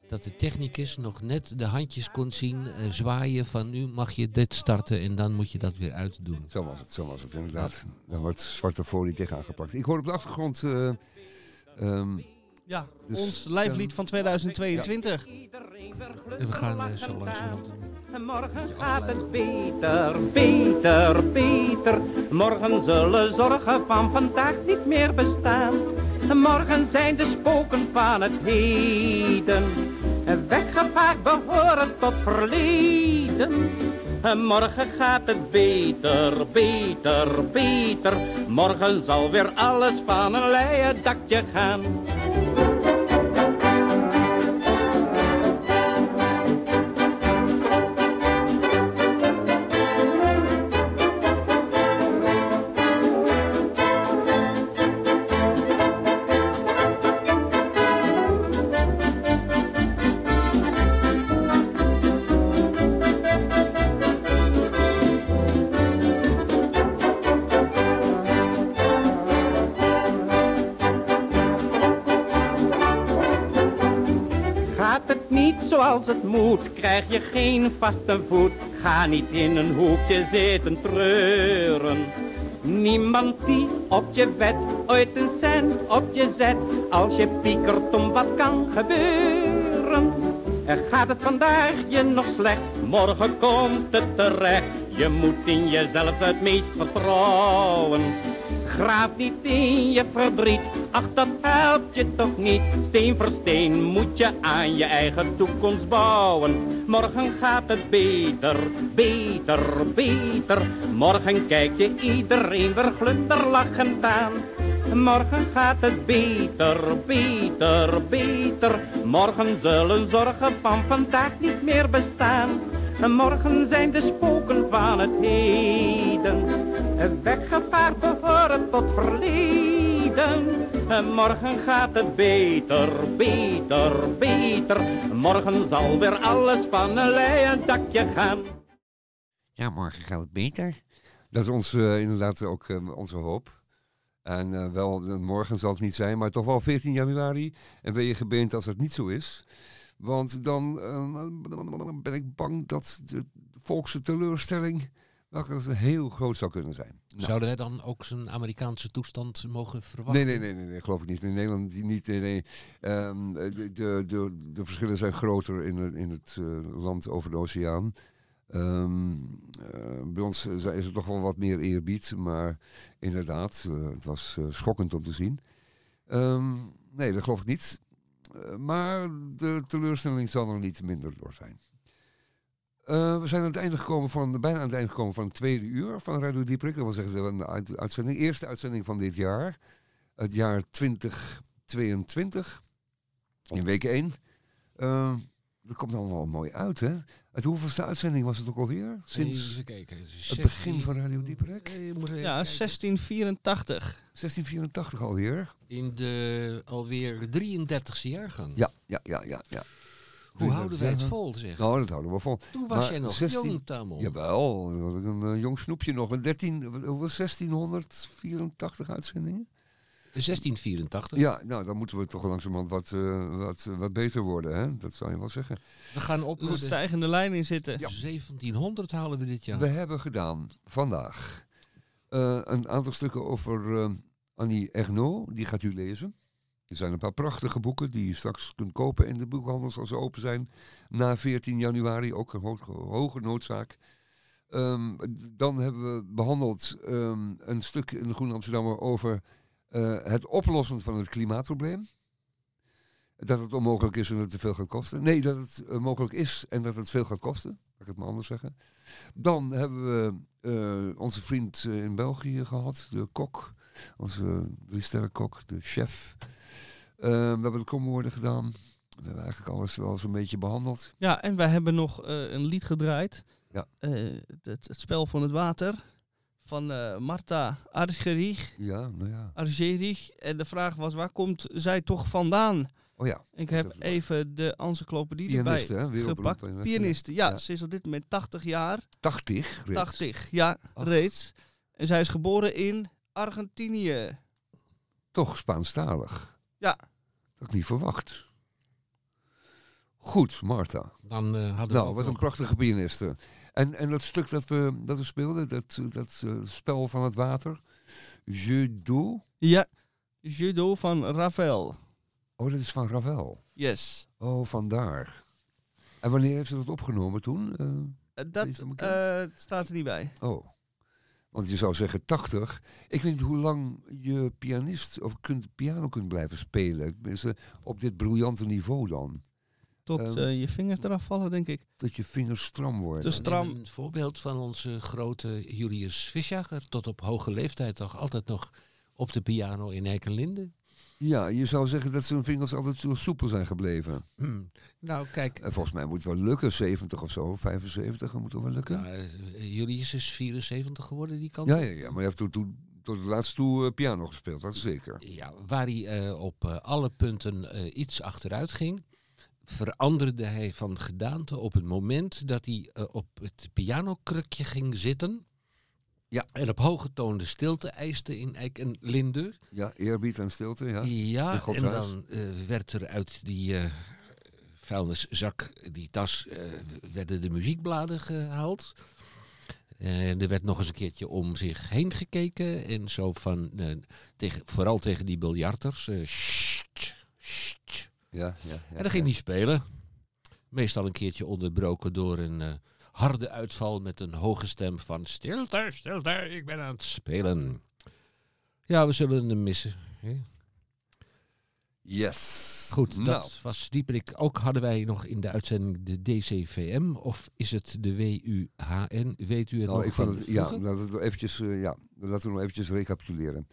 Dat de technicus nog net de handjes kon zien eh, zwaaien van nu mag je dit starten en dan moet je dat weer uitdoen. Zo was het, zo was het inderdaad. Daar wordt zwarte folie tegen aangepakt. Ik hoor op de achtergrond... eh, ehm, Ja, Dus, ons lijflied van 2022. En we gaan eh, zo langzamerhand een Morgen gaat het beter, beter, beter. Morgen zullen zorgen van vandaag niet meer bestaan. Morgen zijn de spoken van het heden. Weggevaagd behoren tot verleden. Morgen gaat het beter, beter, beter. Morgen zal weer alles van een leien dakje gaan. Zoals het moet, krijg je geen vaste voet. Ga niet in een hoekje zitten treuren. Niemand die op je wet ooit een cent op je zet. Als je piekert om wat kan gebeuren. En gaat het vandaag je nog slecht, morgen komt het terecht. Je moet in jezelf het meest vertrouwen. Graaf niet in je verdriet, ach dat helpt je toch niet. Steen voor steen moet je aan je eigen toekomst bouwen. Morgen gaat het beter, beter, beter. Morgen kijk je iedereen weer glunderlachend aan. Morgen gaat het beter, beter, beter. Morgen zullen zorgen van vandaag niet meer bestaan. Morgen zijn de spoken van het heden. Weggevaard behoren tot verleden. Morgen gaat het beter, beter, beter. Morgen zal weer alles van een leien dakje gaan. Ja, morgen gaat het beter. Dat is ons, eh, inderdaad ook eh, onze hoop. En eh, wel, morgen zal het niet zijn, maar toch wel 14 januari. En ben je gebeend als het niet zo is. Want dan ben ik bang dat de volkse teleurstelling wel eens heel groot zou kunnen zijn. Nou, Zouden wij dan ook zijn Amerikaanse toestand mogen verwachten? Nee, nee, nee, nee, geloof ik niet. In Nederland niet. Nee. Ehm, de, de, de, verschillen zijn groter in het, in het eh, land over de oceaan. Ehm, eh, bij ons eh, is er toch wel wat meer eerbied, maar inderdaad, het was schokkend om te zien. Ehm, nee, dat geloof ik niet. Maar de teleurstelling zal er niet minder door zijn. Eh, we zijn aan het einde gekomen van, bijna aan het einde gekomen van het tweede uur van Radio Dieprik. Dat wil zeggen de uit- uitzending, eerste uitzending van dit jaar. Het jaar 2022. In week 1. Eh, dat komt allemaal mooi uit, hè? Het hoeveelste uitzending was het ook alweer? Sinds Even kijken. het begin van Radio Dieprik? Eh, Ja, kijken. 1684. 1684 alweer. In de alweer 33e jaargang. Ja, ja, ja, ja. ja. Hoe houden wij het vol, zeg? Nou, dat houden we vol. Toen was maar jij nog 16 jong, Tamon. Jawel, dat was ik een eh, jong snoepje nog. Met 13, hoeveel, 1684 uitzendingen? 1684. Ja, nou, dan moeten we toch langzamerhand wat, eh, wat, eh, wat beter worden, hè? Dat zou je wel zeggen. We gaan op Een stijgende lijn in zitten. Ja. 1700 halen we dit jaar. We hebben gedaan vandaag eh, een aantal stukken over Annie Ernaux. Die gaat u lezen. Er zijn een paar prachtige boeken die je straks kunt kopen in de boekhandels als ze open zijn. Na 14 januari, ook een hoge, noodzaak. Ehm, dan hebben we behandeld ehm, een stuk in de Groene Amsterdammer over eh, het oplossen van het klimaatprobleem. Dat het onmogelijk is en dat het te veel gaat kosten. Nee, dat het eh, mogelijk is en dat het veel gaat kosten. Laat ik het maar anders zeggen. Dan hebben we eh, onze vriend in België gehad, de kok. Onze drie kok, de chef. Eh, we hebben de komwoorden gedaan. We hebben eigenlijk alles wel een beetje behandeld. Ja, en wij hebben nog eh, een lied gedraaid. Ja. Eh, het, het spel van het water. Van eh, Marta Argerich. Ja, nou ja. Argerich. En de vraag was, waar komt zij toch vandaan? Oh ja. Ik heb even de encyclopedie Pianiste, erbij gepakt. pianiste. Pianiste, ja, Ja. Ze is op dit moment 80 jaar. 80. reeds. 80, ja, Ach. reeds. En zij is geboren in Argentinië. Toch Spaanstalig. Ja. Dat had ik niet verwacht. Goed, Marta. Dan eh, hadden we Nou, ook wat een prachtige pianiste. En, en dat stuk dat we, dat we speelden, dat, dat eh, spel van het water. D'eau. Ja. Judo van Ravel. Oh, dat is van Ravel. Yes. Oh, vandaar. En wanneer heeft ze dat opgenomen toen? Eh, Eh, Dat eh, staat er niet bij. oh. Want je zou zeggen 80. Ik weet niet hoe lang je pianist of kunt, piano kunt blijven spelen. Tenminste, op dit briljante niveau dan. Tot Ehm. eh, je vingers eraf vallen, denk ik. Dat je vingers stram worden. Stram. Een voorbeeld van onze grote Julius Visjager. Tot op hoge leeftijd toch altijd nog op de piano in Eikenlinde. Ja, je zou zeggen dat zijn vingers altijd zo soepel zijn gebleven. Hmm. Nou, kijk. En volgens mij moet het wel lukken, 70 of zo, 75, dat moet het wel lukken. nou, eh, Julius is 74 geworden, die kant Ja, ja, ja, maar hij heeft tot, tot, tot het laatste toe eh, piano gespeeld, dat is zeker. Ja, waar hij eh, op alle punten iets achteruit ging, veranderde hij van gedaante op het moment dat hij op het pianokrukje ging zitten. Ja. En op hoge toon de stilte eiste in Eik en Linde. Ja, eerbied en stilte, ja. Ja, en dan eh, werd er uit die eh, vuilniszak, die tas, eh, werden de muziekbladen gehaald. En er werd nog eens een keertje om zich heen gekeken. En zo van, tegen, vooral tegen die biljarters. sst. Ja, ja, ja, en dan ging hij spelen. Meestal een keertje onderbroken door een harde uitval met een hoge stem van... Stilte, stilte, ik ben aan het spelen. Ja, we zullen hem missen. hè. Yes. Goed, nou, dat was Dieperik. Ook hadden wij nog in de uitzending de DCVM. Of is het de WUHN? Weet u het nou, nog ik vond het, ja, laten we, eventjes, eh, ja, laten we nog eventjes recapituleren.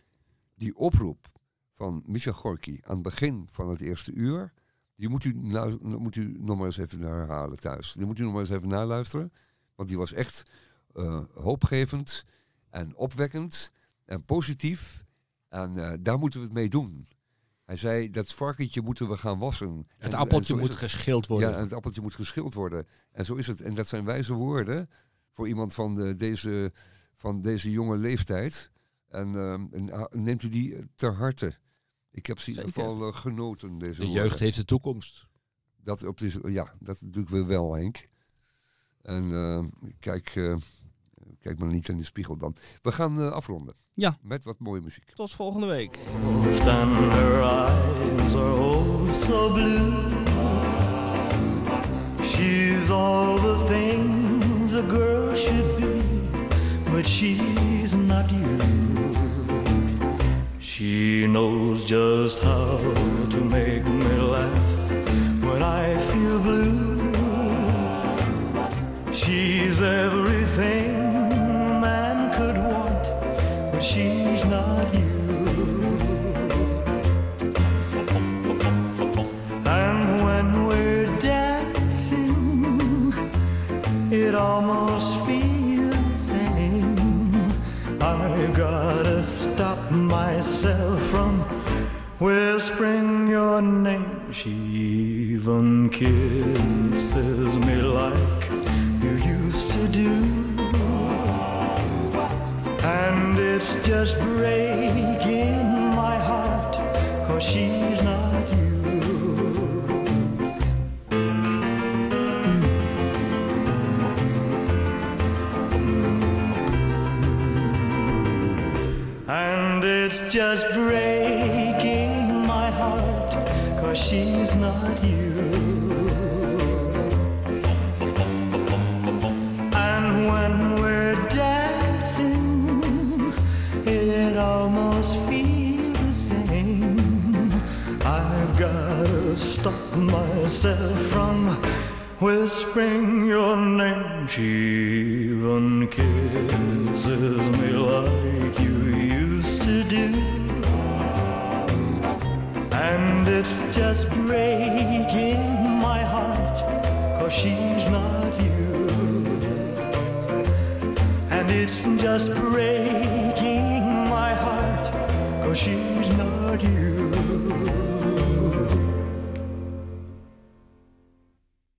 Die oproep van Michel Gorky aan het begin van het eerste uur, die moet u, nou, moet u nog maar eens even herhalen thuis. Die moet u nog maar eens even naluisteren, want die was echt eh, hoopgevend en opwekkend en positief. En eh, daar moeten we het mee doen. Hij zei, dat varkentje moeten we gaan wassen. En- Het en appeltje moet het. geschild worden. Ja, en het appeltje moet geschild worden. En zo is het. En dat zijn wijze woorden voor iemand van, de, deze, van deze jonge leeftijd. En, ehm, en, ah, neemt u die ter harte. Ik heb ze in ieder geval eh, genoten, deze de woorden. jeugd heeft de toekomst. Dat, op de, ja, dat doe ik weer wel, Henk. En eh, kijk, eh, kijk maar niet in de spiegel dan. We gaan afronden. Ja. Met wat mooie muziek. Tot volgende week. She's all the things a girl should be, but she's not you. She knows just how to make